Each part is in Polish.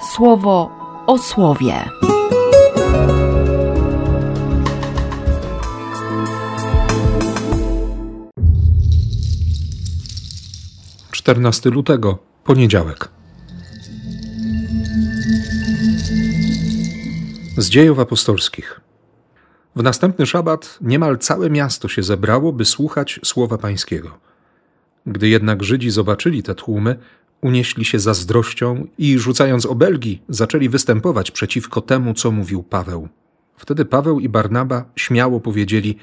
słowo o słowie. Czternasty lutego, poniedziałek. Z dziejów apostolskich. W następny szabat niemal całe miasto się zebrało, by słuchać słowa Pańskiego. Gdy jednak Żydzi zobaczyli te tłumy, unieśli się zazdrością i rzucając obelgi, zaczęli występować przeciwko temu, co mówił Paweł. Wtedy Paweł i Barnaba śmiało powiedzieli: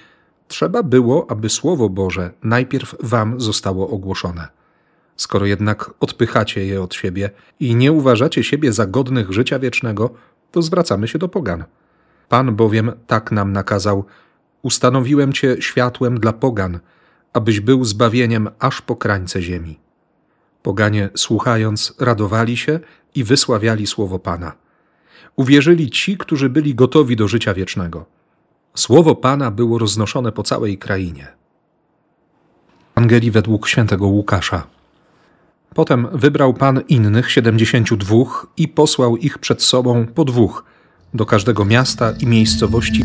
Trzeba było, aby Słowo Boże najpierw wam zostało ogłoszone. Skoro jednak odpychacie je od siebie i nie uważacie siebie za godnych życia wiecznego, to zwracamy się do pogan. Pan bowiem tak nam nakazał: Ustanowiłem cię światłem dla pogan, abyś był zbawieniem aż po krańce ziemi. Poganie, słuchając, radowali się i wysławiali słowo Pana. Uwierzyli ci, którzy byli gotowi do życia wiecznego. Słowo Pana było roznoszone po całej krainie. Angelii według świętego Łukasza. Potem wybrał Pan innych siedemdziesięciu dwóch i posłał ich przed sobą po dwóch do każdego miasta i miejscowości.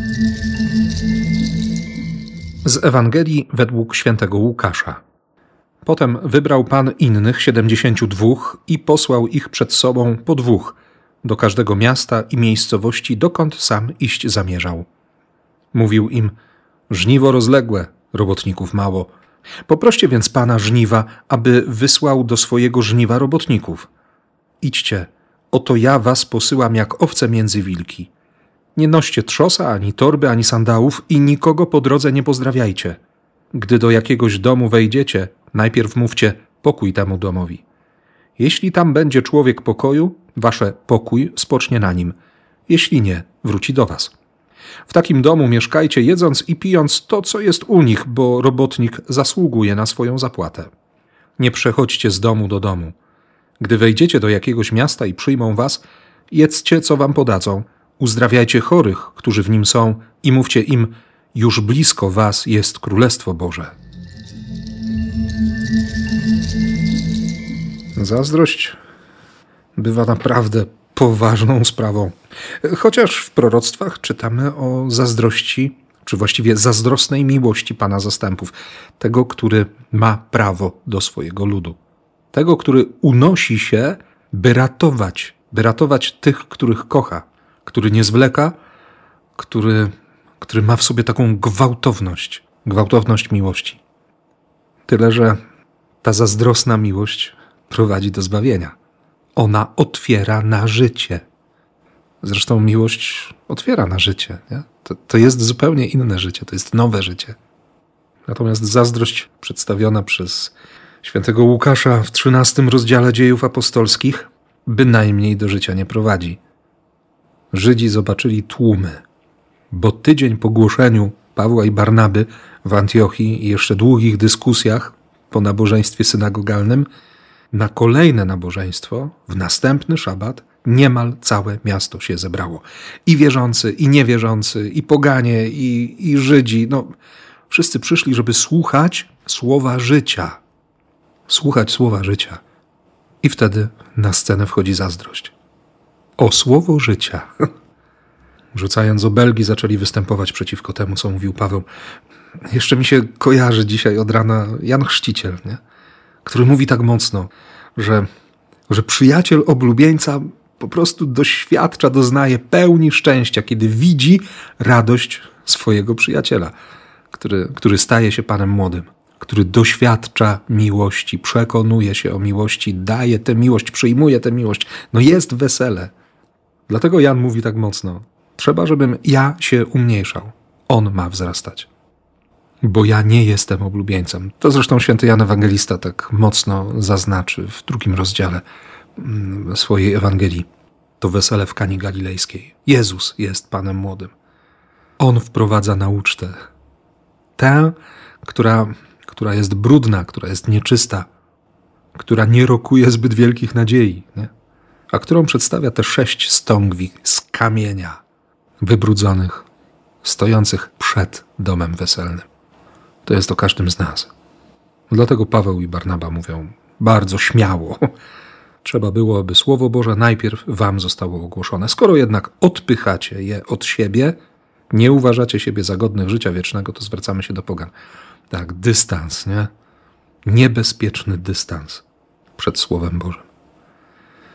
Z Ewangelii według świętego Łukasza. Potem wybrał Pan innych siedemdziesięciu dwóch i posłał ich przed sobą po dwóch do każdego miasta i miejscowości, dokąd sam iść zamierzał. Mówił im: Żniwo rozległe, robotników mało. Poproście więc Pana żniwa, aby wysłał do swojego żniwa robotników. Idźcie, oto ja was posyłam jak owce między wilki. Nie noście trzosa, ani torby, ani sandałów i nikogo po drodze nie pozdrawiajcie. Gdy do jakiegoś domu wejdziecie, najpierw mówcie pokój temu domowi. Jeśli tam będzie człowiek pokoju, wasze pokój spocznie na nim. Jeśli nie, wróci do was. W takim domu mieszkajcie, jedząc i pijąc to, co jest u nich, bo robotnik zasługuje na swoją zapłatę. Nie przechodźcie z domu do domu. Gdy wejdziecie do jakiegoś miasta i przyjmą was, jedzcie, co wam podadzą, uzdrawiajcie chorych, którzy w nim są, i mówcie im: Już blisko was jest Królestwo Boże. Zazdrość bywa naprawdę poważną sprawą. Chociaż w proroctwach czytamy o zazdrości, czy właściwie zazdrosnej miłości Pana zastępów, tego, który ma prawo do swojego ludu, tego, który unosi się, by ratować, by ratować tych, których kocha, który nie zwleka, który, który ma w sobie taką gwałtowność, gwałtowność miłości. Tyle, że ta zazdrosna miłość prowadzi do zbawienia. Ona otwiera na życie. Zresztą miłość otwiera na życie. Nie? To, to jest zupełnie inne życie, to jest nowe życie. Natomiast zazdrość przedstawiona przez świętego Łukasza w XIII rozdziale dziejów apostolskich bynajmniej do życia nie prowadzi. Żydzi zobaczyli tłumy, bo tydzień po głoszeniu Pawła i Barnaby w Antiochii i jeszcze długich dyskusjach po nabożeństwie synagogalnym na kolejne nabożeństwo, w następny szabat, niemal całe miasto się zebrało. I wierzący, i niewierzący, i poganie, i, i Żydzi. No, wszyscy przyszli, żeby słuchać słowa życia. Słuchać słowa życia. I wtedy na scenę wchodzi zazdrość. O słowo życia. Rzucając obelgi, zaczęli występować przeciwko temu, co mówił Paweł. Jeszcze mi się kojarzy dzisiaj od rana Jan Chrzciciel, nie? Który mówi tak mocno, że, że przyjaciel oblubieńca po prostu doświadcza, doznaje pełni szczęścia, kiedy widzi radość swojego przyjaciela, który, który staje się panem młodym, który doświadcza miłości, przekonuje się o miłości, daje tę miłość, przyjmuje tę miłość. No jest wesele. Dlatego Jan mówi tak mocno: Trzeba, żebym ja się umniejszał. On ma wzrastać bo ja nie jestem oblubieńcem. To zresztą święty Jan Ewangelista tak mocno zaznaczy w drugim rozdziale mm, swojej Ewangelii. To wesele w Kani Galilejskiej. Jezus jest Panem młodym. On wprowadza na ucztę. Tę, która, która jest brudna, która jest nieczysta, która nie rokuje zbyt wielkich nadziei, nie? a którą przedstawia te sześć stągwi z kamienia wybrudzonych, stojących przed domem weselnym to jest o każdym z nas. Dlatego Paweł i Barnaba mówią bardzo śmiało: Trzeba było, aby Słowo Boże najpierw wam zostało ogłoszone. Skoro jednak odpychacie je od siebie, nie uważacie siebie za godnych życia wiecznego, to zwracamy się do pogan. Tak, dystans, nie? Niebezpieczny dystans przed Słowem Bożym.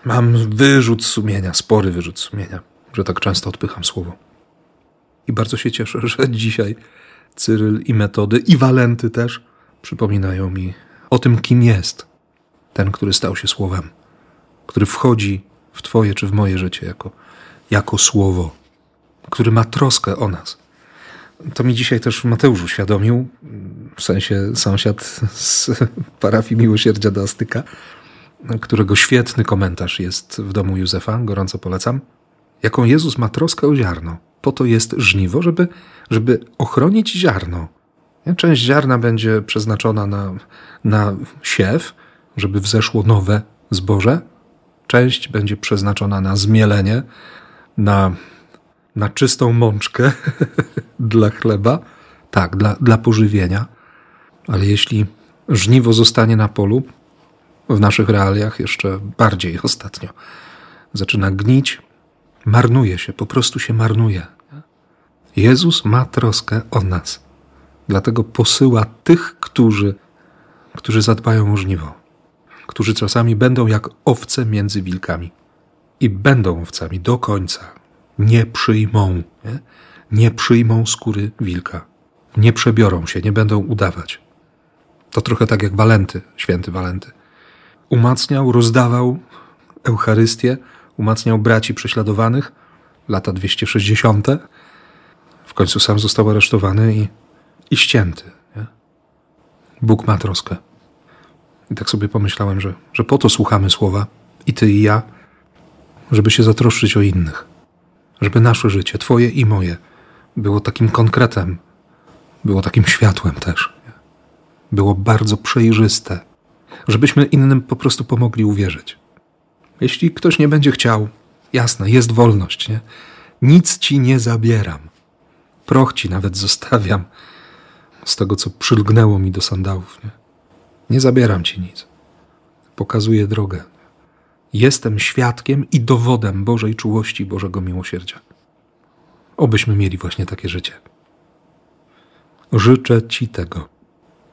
Mam wyrzut sumienia, spory wyrzut sumienia, że tak często odpycham Słowo. I bardzo się cieszę, że dzisiaj Cyryl i Metody, i Walenty też przypominają mi o tym, kim jest ten, który stał się Słowem, który wchodzi w Twoje czy w moje życie jako, jako Słowo, który ma troskę o nas. To mi dzisiaj też Mateusz uświadomił, w sensie sąsiad z parafii Miłosierdzia do Astyka, którego świetny komentarz jest w domu Józefa, gorąco polecam, jaką Jezus ma troskę o ziarno. Po to jest żniwo, żeby, żeby ochronić ziarno. Część ziarna będzie przeznaczona na, na siew, żeby wzeszło nowe zboże. Część będzie przeznaczona na zmielenie, na, na czystą mączkę dla chleba, tak, dla, dla pożywienia. Ale jeśli żniwo zostanie na polu, w naszych realiach jeszcze bardziej ostatnio, zaczyna gnić, marnuje się, po prostu się marnuje. Jezus ma troskę o nas. Dlatego posyła tych, którzy, którzy zadbają o żniwo, którzy czasami będą jak owce między wilkami i będą owcami do końca. Nie przyjmą, nie, nie przyjmą skóry wilka. Nie przebiorą się, nie będą udawać. To trochę tak jak Walenty, święty Walenty. Umacniał, rozdawał Eucharystię, umacniał braci prześladowanych, lata 260. Końcu sam został aresztowany i, i ścięty. Nie? Bóg ma troskę. I tak sobie pomyślałem, że, że po to słuchamy słowa, i ty, i ja, żeby się zatroszczyć o innych. Żeby nasze życie, twoje i moje, było takim konkretem, było takim światłem też. Nie? Było bardzo przejrzyste, żebyśmy innym po prostu pomogli uwierzyć. Jeśli ktoś nie będzie chciał, jasne, jest wolność, nie? Nic ci nie zabieram. Proch ci nawet zostawiam z tego, co przylgnęło mi do sandałów. Nie, nie zabieram ci nic. Pokazuję drogę. Jestem świadkiem i dowodem Bożej czułości, Bożego miłosierdzia. Obyśmy mieli właśnie takie życie. Życzę Ci tego.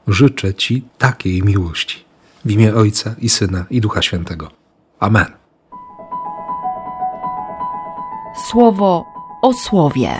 Życzę Ci takiej miłości. W imię Ojca i Syna i Ducha Świętego. Amen. Słowo o słowie.